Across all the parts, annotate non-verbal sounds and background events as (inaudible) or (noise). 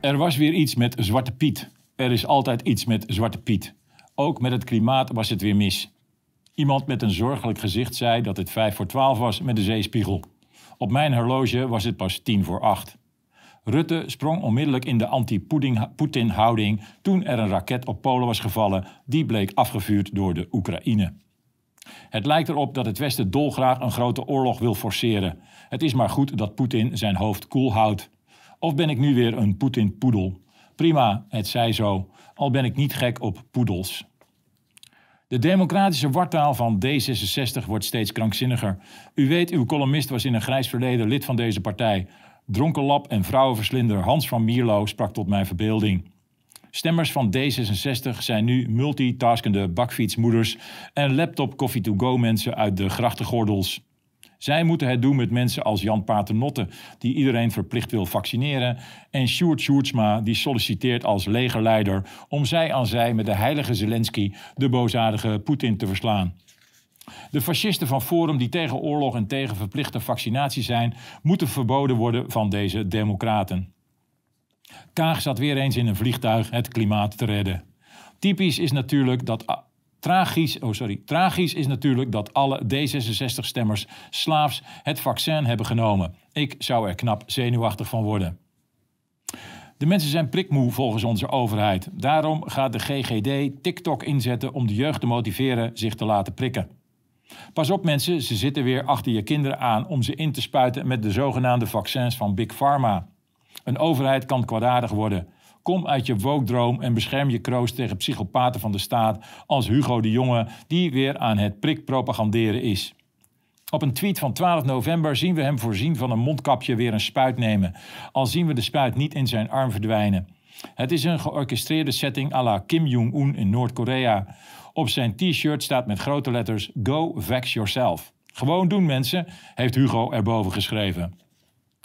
Er was weer iets met Zwarte Piet. Er is altijd iets met Zwarte Piet. Ook met het klimaat was het weer mis. Iemand met een zorgelijk gezicht zei dat het 5 voor 12 was met de zeespiegel. Op mijn horloge was het pas 10 voor 8. Rutte sprong onmiddellijk in de anti-Poetin-houding toen er een raket op Polen was gevallen die bleek afgevuurd door de Oekraïne. Het lijkt erop dat het Westen dolgraag een grote oorlog wil forceren. Het is maar goed dat Poetin zijn hoofd koel houdt. Of ben ik nu weer een Poetin-poedel? Prima, het zij zo, al ben ik niet gek op poedels. De democratische wartaal van D66 wordt steeds krankzinniger. U weet, uw columnist was in een grijs verleden lid van deze partij. Dronkenlap en vrouwenverslinder Hans van Mierlo sprak tot mijn verbeelding. Stemmers van D66 zijn nu multitaskende bakfietsmoeders en laptop coffee to go mensen uit de grachtengordels. Zij moeten het doen met mensen als Jan Paternotte, die iedereen verplicht wil vaccineren, en Sjoerd Sjoerdsma, die solliciteert als legerleider om zij aan zij met de heilige Zelensky de boosaardige Poetin te verslaan. De fascisten van Forum die tegen oorlog en tegen verplichte vaccinatie zijn, moeten verboden worden van deze democraten. Kaag zat weer eens in een vliegtuig het klimaat te redden. Typisch is natuurlijk dat Tragisch, oh sorry, tragisch is natuurlijk dat alle D66-stemmers slaafs het vaccin hebben genomen. Ik zou er knap zenuwachtig van worden. De mensen zijn prikmoe volgens onze overheid. Daarom gaat de GGD TikTok inzetten om de jeugd te motiveren zich te laten prikken. Pas op mensen, ze zitten weer achter je kinderen aan om ze in te spuiten met de zogenaamde vaccins van Big Pharma. Een overheid kan kwaadaardig worden. Kom uit je wookdroom en bescherm je kroost tegen psychopaten van de staat als Hugo de Jonge, die weer aan het prikpropaganderen is. Op een tweet van 12 november zien we hem voorzien van een mondkapje weer een spuit nemen, al zien we de spuit niet in zijn arm verdwijnen. Het is een georchestreerde setting à la Kim Jong-un in Noord-Korea. Op zijn t-shirt staat met grote letters Go Vax Yourself. Gewoon doen mensen, heeft Hugo erboven geschreven.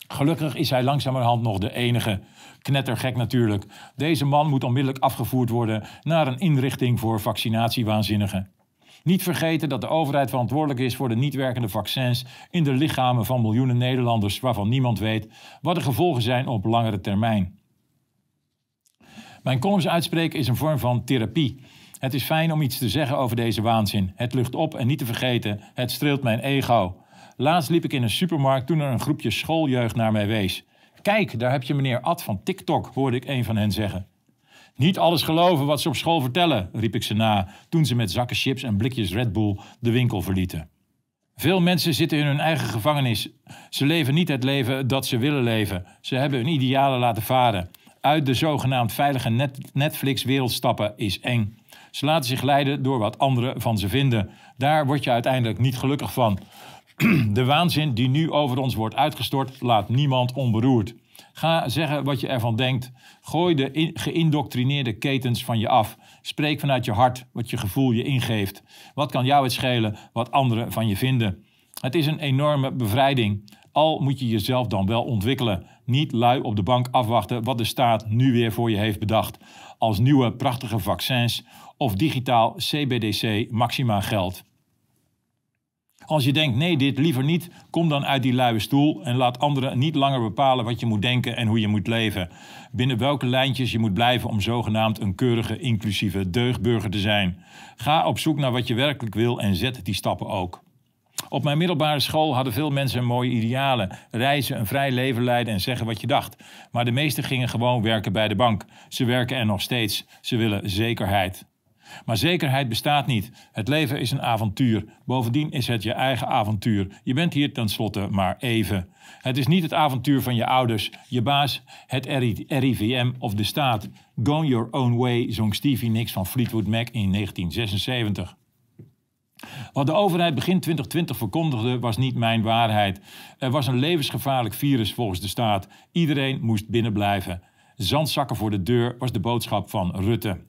Gelukkig is hij langzamerhand nog de enige. Knettergek natuurlijk. Deze man moet onmiddellijk afgevoerd worden naar een inrichting voor vaccinatiewaanzinnigen. Niet vergeten dat de overheid verantwoordelijk is voor de niet werkende vaccins in de lichamen van miljoenen Nederlanders waarvan niemand weet wat de gevolgen zijn op langere termijn. Mijn columns uitspreken is een vorm van therapie. Het is fijn om iets te zeggen over deze waanzin. Het lucht op en niet te vergeten, het streelt mijn ego. Laatst liep ik in een supermarkt toen er een groepje schooljeugd naar mij wees. Kijk, daar heb je meneer Ad van TikTok, hoorde ik een van hen zeggen. Niet alles geloven wat ze op school vertellen, riep ik ze na toen ze met zakken chips en blikjes Red Bull de winkel verlieten. Veel mensen zitten in hun eigen gevangenis. Ze leven niet het leven dat ze willen leven. Ze hebben hun idealen laten varen. Uit de zogenaamd veilige Netflix-wereld stappen is eng. Ze laten zich leiden door wat anderen van ze vinden. Daar word je uiteindelijk niet gelukkig van. De waanzin die nu over ons wordt uitgestort, laat niemand onberoerd. Ga zeggen wat je ervan denkt. Gooi de geïndoctrineerde ketens van je af. Spreek vanuit je hart wat je gevoel je ingeeft. Wat kan jou het schelen wat anderen van je vinden? Het is een enorme bevrijding. Al moet je jezelf dan wel ontwikkelen. Niet lui op de bank afwachten wat de staat nu weer voor je heeft bedacht. Als nieuwe prachtige vaccins of digitaal CBDC maxima geld. Als je denkt, nee, dit liever niet, kom dan uit die luie stoel en laat anderen niet langer bepalen wat je moet denken en hoe je moet leven. Binnen welke lijntjes je moet blijven om zogenaamd een keurige, inclusieve deugdburger te zijn. Ga op zoek naar wat je werkelijk wil en zet die stappen ook. Op mijn middelbare school hadden veel mensen mooie idealen. Reizen, een vrij leven leiden en zeggen wat je dacht. Maar de meesten gingen gewoon werken bij de bank. Ze werken er nog steeds. Ze willen zekerheid. Maar zekerheid bestaat niet. Het leven is een avontuur. Bovendien is het je eigen avontuur. Je bent hier tenslotte maar even. Het is niet het avontuur van je ouders, je baas, het RIVM of de staat. Go your own way, zong Stevie Nicks van Fleetwood Mac in 1976. Wat de overheid begin 2020 verkondigde was niet mijn waarheid. Er was een levensgevaarlijk virus volgens de staat. Iedereen moest binnenblijven. Zandzakken voor de deur was de boodschap van Rutte.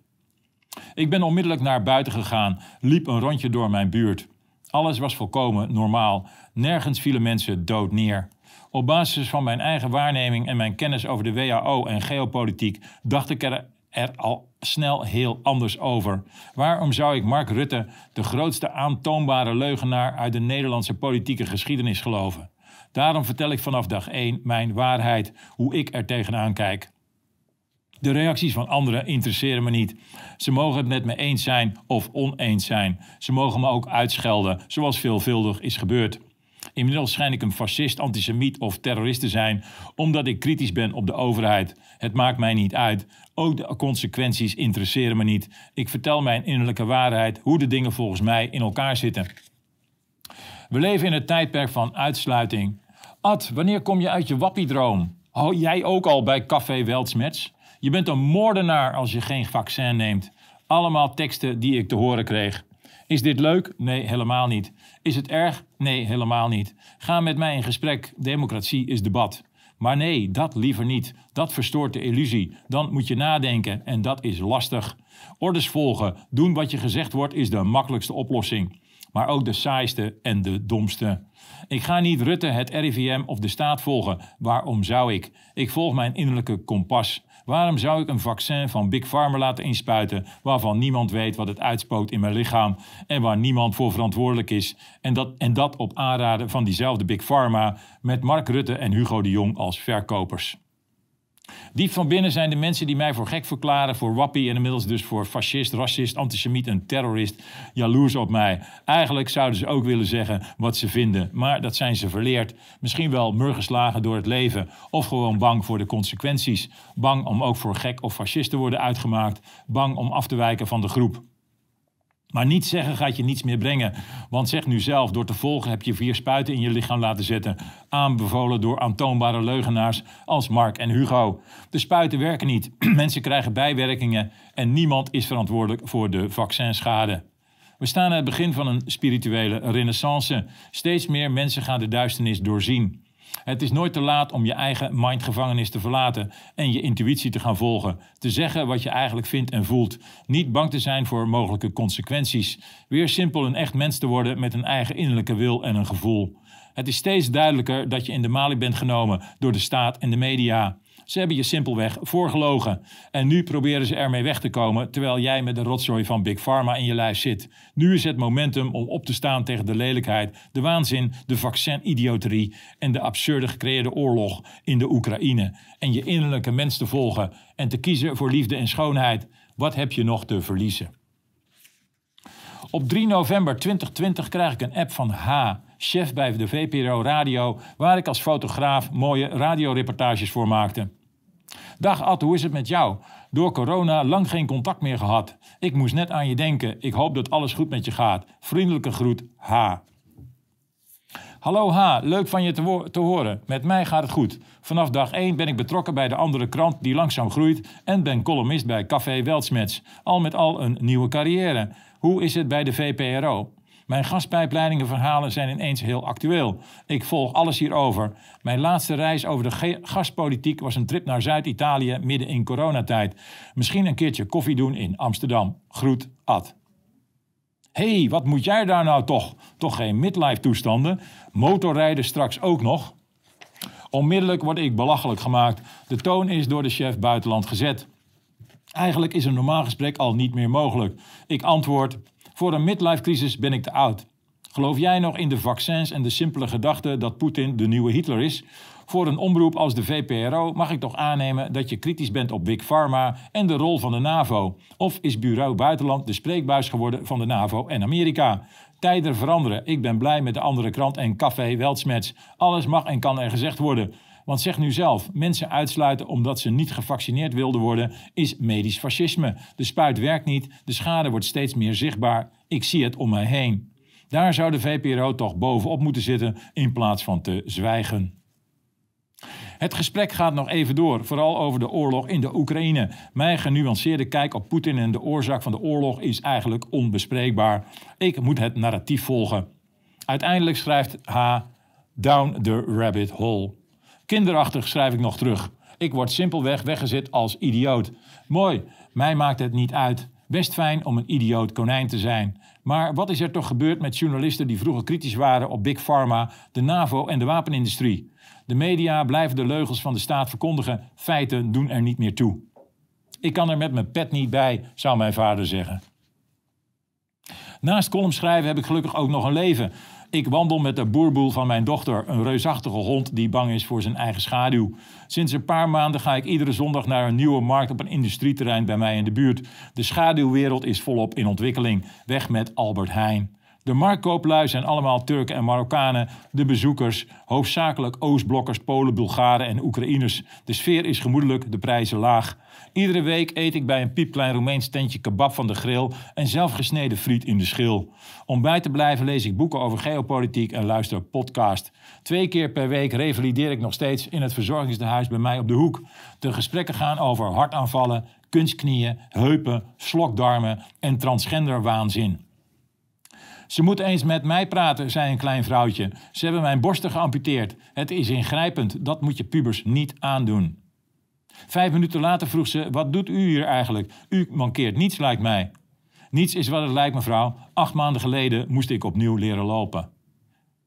Ik ben onmiddellijk naar buiten gegaan, liep een rondje door mijn buurt. Alles was volkomen normaal. Nergens vielen mensen dood neer. Op basis van mijn eigen waarneming en mijn kennis over de WHO en geopolitiek dacht ik er, er al snel heel anders over. Waarom zou ik Mark Rutte, de grootste aantoonbare leugenaar uit de Nederlandse politieke geschiedenis, geloven? Daarom vertel ik vanaf dag 1 mijn waarheid, hoe ik er tegenaan kijk. De reacties van anderen interesseren me niet. Ze mogen het met me eens zijn of oneens zijn. Ze mogen me ook uitschelden, zoals veelvuldig is gebeurd. Inmiddels schijn ik een fascist, antisemiet of terrorist te zijn, omdat ik kritisch ben op de overheid. Het maakt mij niet uit. Ook de consequenties interesseren me niet. Ik vertel mijn innerlijke waarheid, hoe de dingen volgens mij in elkaar zitten. We leven in het tijdperk van uitsluiting. Ad, wanneer kom je uit je wappiedroom? Oh, jij ook al bij Café Weltsmets? Je bent een moordenaar als je geen vaccin neemt. Allemaal teksten die ik te horen kreeg. Is dit leuk? Nee, helemaal niet. Is het erg? Nee, helemaal niet. Ga met mij in gesprek. Democratie is debat. Maar nee, dat liever niet. Dat verstoort de illusie. Dan moet je nadenken en dat is lastig. Orders volgen, doen wat je gezegd wordt, is de makkelijkste oplossing. Maar ook de saaiste en de domste. Ik ga niet Rutte, het RIVM of de staat volgen. Waarom zou ik? Ik volg mijn innerlijke kompas. Waarom zou ik een vaccin van Big Pharma laten inspuiten waarvan niemand weet wat het uitspoot in mijn lichaam en waar niemand voor verantwoordelijk is? En dat, en dat op aanraden van diezelfde Big Pharma met Mark Rutte en Hugo de Jong als verkopers. Diep van binnen zijn de mensen die mij voor gek verklaren, voor wappie en inmiddels dus voor fascist, racist, antisemiet en terrorist, jaloers op mij. Eigenlijk zouden ze ook willen zeggen wat ze vinden, maar dat zijn ze verleerd. Misschien wel murgeslagen door het leven of gewoon bang voor de consequenties. Bang om ook voor gek of fascist te worden uitgemaakt, bang om af te wijken van de groep. Maar niet zeggen gaat je niets meer brengen. Want zeg nu zelf, door te volgen heb je vier spuiten in je lichaam laten zetten. Aanbevolen door aantoonbare leugenaars als Mark en Hugo. De spuiten werken niet. (clears throat) Mensen krijgen bijwerkingen en niemand is verantwoordelijk voor de vaccinschade. We staan aan het begin van een spirituele renaissance. Steeds meer mensen gaan de duisternis doorzien. Het is nooit te laat om je eigen mindgevangenis te verlaten en je intuïtie te gaan volgen. Te zeggen wat je eigenlijk vindt en voelt. Niet bang te zijn voor mogelijke consequenties. Weer simpel een echt mens te worden met een eigen innerlijke wil en een gevoel. Het is steeds duidelijker dat je in de maling bent genomen door de staat en de media. Ze hebben je simpelweg voorgelogen. En nu proberen ze ermee weg te komen terwijl jij met de rotzooi van Big Pharma in je lijf zit. Nu is het momentum om op te staan tegen de lelijkheid, de waanzin, de vaccin-idioterie en de absurde gecreëerde oorlog in de Oekraïne. En je innerlijke mens te volgen en te kiezen voor liefde en schoonheid. Wat heb je nog te verliezen? Op 3 november 2020 krijg ik een app van H, chef bij de VPRO Radio, waar ik als fotograaf mooie radioreportages voor maakte. Dag Ad, hoe is het met jou? Door corona lang geen contact meer gehad. Ik moest net aan je denken. Ik hoop dat alles goed met je gaat. Vriendelijke groet, H. Hallo H, leuk van je te, te, horen. Met mij gaat het goed. Vanaf dag 1 ben ik betrokken bij de andere krant die langzaam groeit en ben columnist bij Café Weltsmets. Al met al een nieuwe carrière. Hoe is het bij de VPRO? Mijn gaspijpleidingenverhalen zijn ineens heel actueel. Ik volg alles hierover. Mijn laatste reis over de gaspolitiek was een trip naar Zuid-Italië midden in coronatijd. Misschien een keertje koffie doen in Amsterdam. Groet, Ad. Hé, hey, wat moet jij daar nou toch? Toch geen midlife toestanden? Motorrijden straks ook nog? Onmiddellijk word ik belachelijk gemaakt. De toon is door de chef buitenland gezet. Eigenlijk is een normaal gesprek al niet meer mogelijk. Ik antwoord: Voor een midlife crisis ben ik te oud. Geloof jij nog in de vaccins en de simpele gedachte dat Poetin de nieuwe Hitler is? Voor een omroep als de VPRO mag ik toch aannemen dat je kritisch bent op Big Pharma en de rol van de NAVO? Of is Bureau Buitenland de spreekbuis geworden van de NAVO en Amerika? Tijden veranderen. Ik ben blij met de andere krant en café Weltsmets. Alles mag en kan er gezegd worden. Want zeg nu zelf, mensen uitsluiten omdat ze niet gevaccineerd wilden worden, is medisch fascisme. De spuit werkt niet, de schade wordt steeds meer zichtbaar. Ik zie het om mij heen. Daar zou de VPRO toch bovenop moeten zitten in plaats van te zwijgen. Het gesprek gaat nog even door, vooral over de oorlog in de Oekraïne. Mijn genuanceerde kijk op Poetin en de oorzaak van de oorlog is eigenlijk onbespreekbaar. Ik moet het narratief volgen. Uiteindelijk schrijft H. Down the rabbit hole. Kinderachtig schrijf ik nog terug. Ik word simpelweg weggezet als idioot. Mooi, mij maakt het niet uit. Best fijn om een idioot konijn te zijn. Maar wat is er toch gebeurd met journalisten die vroeger kritisch waren op Big Pharma, de NAVO en de wapenindustrie? De media blijven de leugels van de staat verkondigen. Feiten doen er niet meer toe. Ik kan er met mijn pet niet bij, zou mijn vader zeggen. Naast column schrijven heb ik gelukkig ook nog een leven. Ik wandel met de boerboel van mijn dochter, een reusachtige hond die bang is voor zijn eigen schaduw. Sinds een paar maanden ga ik iedere zondag naar een nieuwe markt op een industrieterrein bij mij in de buurt. De schaduwwereld is volop in ontwikkeling. Weg met Albert Heijn. De marktkooplui zijn allemaal Turken en Marokkanen. De bezoekers, hoofdzakelijk Oostblokkers, Polen, Bulgaren en Oekraïners. De sfeer is gemoedelijk, de prijzen laag. Iedere week eet ik bij een piepklein Roemeens tentje kebab van de grill en zelfgesneden friet in de schil. Om bij te blijven lees ik boeken over geopolitiek en luister podcast. Twee keer per week revalideer ik nog steeds in het verzorgingstehuis bij mij op de hoek. De gesprekken gaan over hartaanvallen, kunstknieën, heupen, slokdarmen en transgender waanzin. Ze moeten eens met mij praten, zei een klein vrouwtje. Ze hebben mijn borsten geamputeerd. Het is ingrijpend, dat moet je pubers niet aandoen. Vijf minuten later vroeg ze: Wat doet u hier eigenlijk? U mankeert niets, lijkt mij. Niets is wat het lijkt, mevrouw. Acht maanden geleden moest ik opnieuw leren lopen.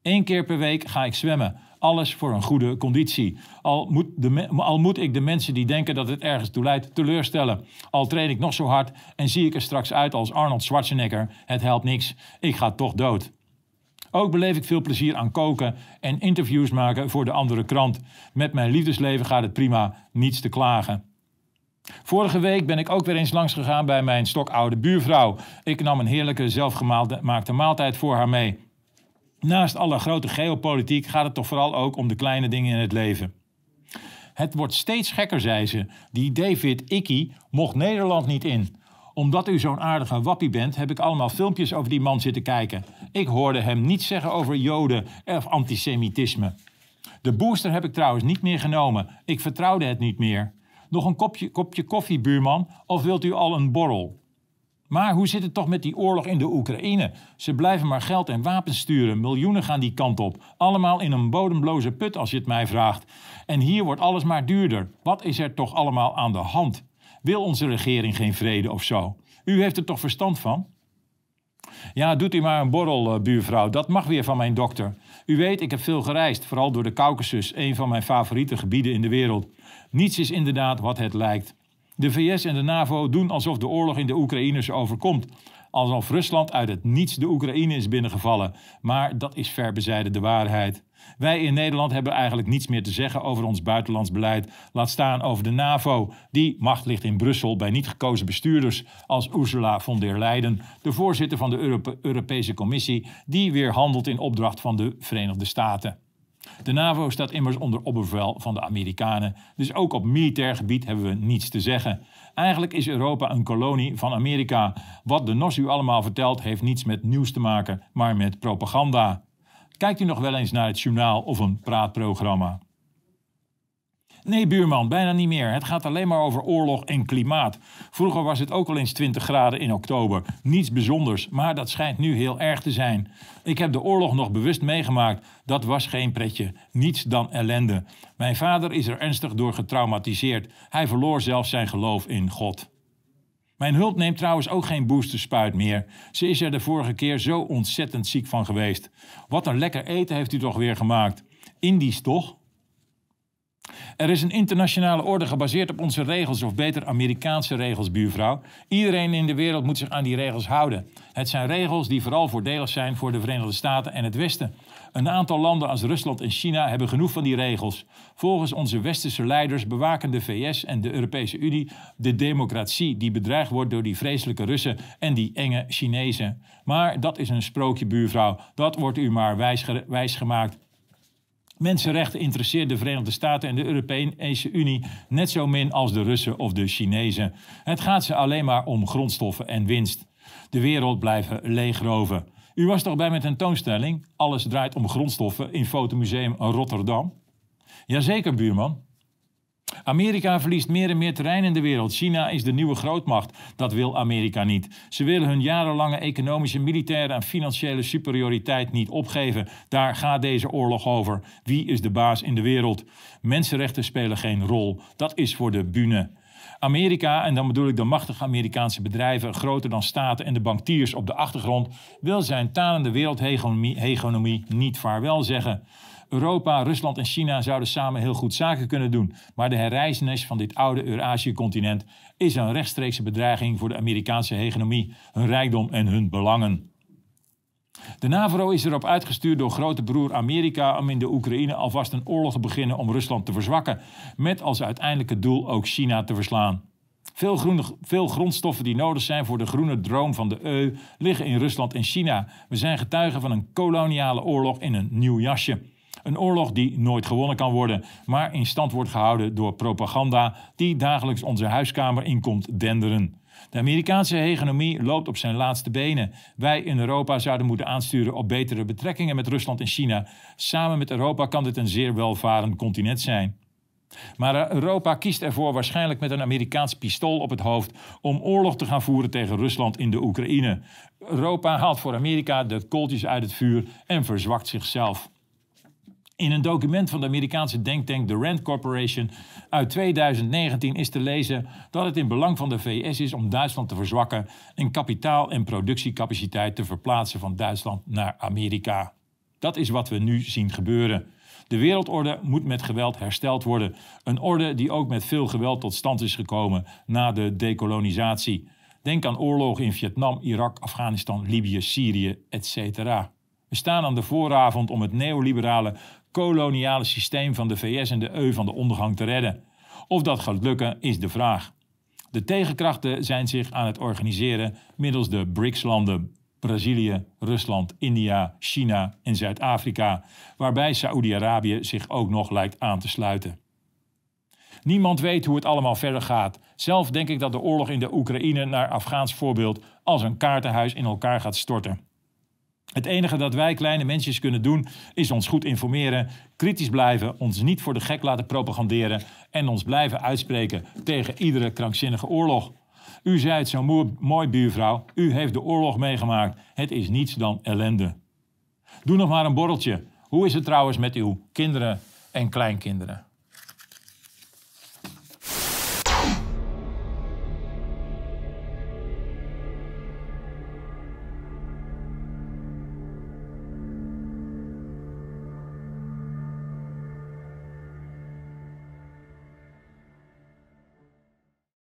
Eén keer per week ga ik zwemmen. Alles voor een goede conditie. Al moet, de, al moet ik de mensen die denken dat het ergens toe leidt teleurstellen. Al train ik nog zo hard en zie ik er straks uit als Arnold Schwarzenegger. Het helpt niks. Ik ga toch dood. Ook beleef ik veel plezier aan koken en interviews maken voor de andere krant. Met mijn liefdesleven gaat het prima, niets te klagen. Vorige week ben ik ook weer eens langs gegaan bij mijn stokoude buurvrouw. Ik nam een heerlijke zelfgemaakte maaltijd voor haar mee. Naast alle grote geopolitiek gaat het toch vooral ook om de kleine dingen in het leven. Het wordt steeds gekker, zei ze. Die David Icky mocht Nederland niet in. Omdat u zo'n aardige wappie bent, heb ik allemaal filmpjes over die man zitten kijken. Ik hoorde hem niets zeggen over Joden of antisemitisme. De booster heb ik trouwens niet meer genomen. Ik vertrouwde het niet meer. Nog een kopje, kopje koffie, buurman, of wilt u al een borrel? Maar hoe zit het toch met die oorlog in de Oekraïne? Ze blijven maar geld en wapens sturen. Miljoenen gaan die kant op. Allemaal in een bodemloze put als je het mij vraagt. En hier wordt alles maar duurder. Wat is er toch allemaal aan de hand? Wil onze regering geen vrede of zo? U heeft er toch verstand van? Ja, doet u maar een borrel, uh, buurvrouw. Dat mag weer van mijn dokter. U weet, ik heb veel gereisd, vooral door de Caucasus, een van mijn favoriete gebieden in de wereld. Niets is inderdaad wat het lijkt. De VS en de NAVO doen alsof de oorlog in de Oekraïne ze overkomt. Alsof Rusland uit het niets de Oekraïne is binnengevallen. Maar dat is ver bezijden de waarheid. Wij in Nederland hebben eigenlijk niets meer te zeggen over ons buitenlands beleid. Laat staan over de NAVO. Die macht ligt in Brussel bij niet gekozen bestuurders als Ursula von der Leyen, de voorzitter van de Europese Commissie, die weer handelt in opdracht van de Verenigde Staten. De NAVO staat immers onder opperbevel van de Amerikanen, dus ook op militair gebied hebben we niets te zeggen. Eigenlijk is Europa een kolonie van Amerika. Wat de NOS u allemaal vertelt heeft niets met nieuws te maken, maar met propaganda. Kijkt u nog wel eens naar het journaal of een praatprogramma? Nee, buurman, bijna niet meer. Het gaat alleen maar over oorlog en klimaat. Vroeger was het ook wel eens 20 graden in oktober. Niets bijzonders, maar dat schijnt nu heel erg te zijn. Ik heb de oorlog nog bewust meegemaakt. Dat was geen pretje. Niets dan ellende. Mijn vader is er ernstig door getraumatiseerd. Hij verloor zelfs zijn geloof in God. Mijn hulp neemt trouwens ook geen boosterspuit meer. Ze is er de vorige keer zo ontzettend ziek van geweest. Wat een lekker eten heeft u toch weer gemaakt. Indisch toch? Er is een internationale orde gebaseerd op onze regels, of beter Amerikaanse regels, buurvrouw. Iedereen in de wereld moet zich aan die regels houden. Het zijn regels die vooral voordelig zijn voor de Verenigde Staten en het Westen. Een aantal landen als Rusland en China hebben genoeg van die regels. Volgens onze westerse leiders bewaken de VS en de Europese Unie de democratie die bedreigd wordt door die vreselijke Russen en die enge Chinezen. Maar dat is een sprookje, buurvrouw. Dat wordt u maar wijsgemaakt. Mensenrechten interesseert de Verenigde Staten en de Europese Unie net zo min als de Russen of de Chinezen. Het gaat ze alleen maar om grondstoffen en winst. De wereld blijven leegroven. U was toch bij mijn tentoonstelling Alles draait om grondstoffen in Fotomuseum Rotterdam? Jazeker, buurman. Amerika verliest meer en meer terrein in de wereld. China is de nieuwe grootmacht. Dat wil Amerika niet. Ze willen hun jarenlange economische, militaire en financiële superioriteit niet opgeven. Daar gaat deze oorlog over. Wie is de baas in de wereld? Mensenrechten spelen geen rol. Dat is voor de bühne. Amerika, en dan bedoel ik de machtige Amerikaanse bedrijven, groter dan staten en de bankiers op de achtergrond, wil zijn talende wereldhegemonie niet vaarwel zeggen. Europa, Rusland en China zouden samen heel goed zaken kunnen doen. Maar de herreizenis van dit oude Eurazië-continent is een rechtstreekse bedreiging voor de Amerikaanse hegemonie, hun rijkdom en hun belangen. De NAVO is erop uitgestuurd door grote broer Amerika om in de Oekraïne alvast een oorlog te beginnen om Rusland te verzwakken, met als uiteindelijke doel ook China te verslaan. Veel, veel, grondstoffen die nodig zijn voor de groene droom van de EU liggen in Rusland en China. We zijn getuigen van een koloniale oorlog in een nieuw jasje. Een oorlog die nooit gewonnen kan worden, maar in stand wordt gehouden door propaganda die dagelijks onze huiskamer inkomt denderen. De Amerikaanse hegemonie loopt op zijn laatste benen. Wij in Europa zouden moeten aansturen op betere betrekkingen met Rusland en China. Samen met Europa kan dit een zeer welvarend continent zijn. Maar Europa kiest ervoor waarschijnlijk met een Amerikaans pistool op het hoofd om oorlog te gaan voeren tegen Rusland in de Oekraïne. Europa haalt voor Amerika de kooltjes uit het vuur en verzwakt zichzelf. In een document van de Amerikaanse denktank The Rand Corporation uit 2019 is te lezen dat het in belang van de VS is om Duitsland te verzwakken en kapitaal en productiecapaciteit te verplaatsen van Duitsland naar Amerika. Dat is wat we nu zien gebeuren. De wereldorde moet met geweld hersteld worden. Een orde die ook met veel geweld tot stand is gekomen na de dekolonisatie. Denk aan oorlogen in Vietnam, Irak, Afghanistan, Libië, Syrië, etc. We staan aan de vooravond om het neoliberale koloniale systeem van de VS en de EU van de ondergang te redden. Of dat gaat lukken is de vraag. De tegenkrachten zijn zich aan het organiseren middels de BRICS-landen Brazilië, Rusland, India, China en Zuid-Afrika, waarbij Saoedi-Arabië zich ook nog lijkt aan te sluiten. Niemand weet hoe het allemaal verder gaat. Zelf denk ik dat de oorlog in de Oekraïne naar Afghaans voorbeeld als een kaartenhuis in elkaar gaat storten. Het enige dat wij kleine mensjes kunnen doen is ons goed informeren, kritisch blijven, ons niet voor de gek laten propaganderen en ons blijven uitspreken tegen iedere krankzinnige oorlog. U zei het zo mooi, buurvrouw. U heeft de oorlog meegemaakt. Het is niets dan ellende. Doe nog maar een borreltje. Hoe is het trouwens met uw kinderen en kleinkinderen?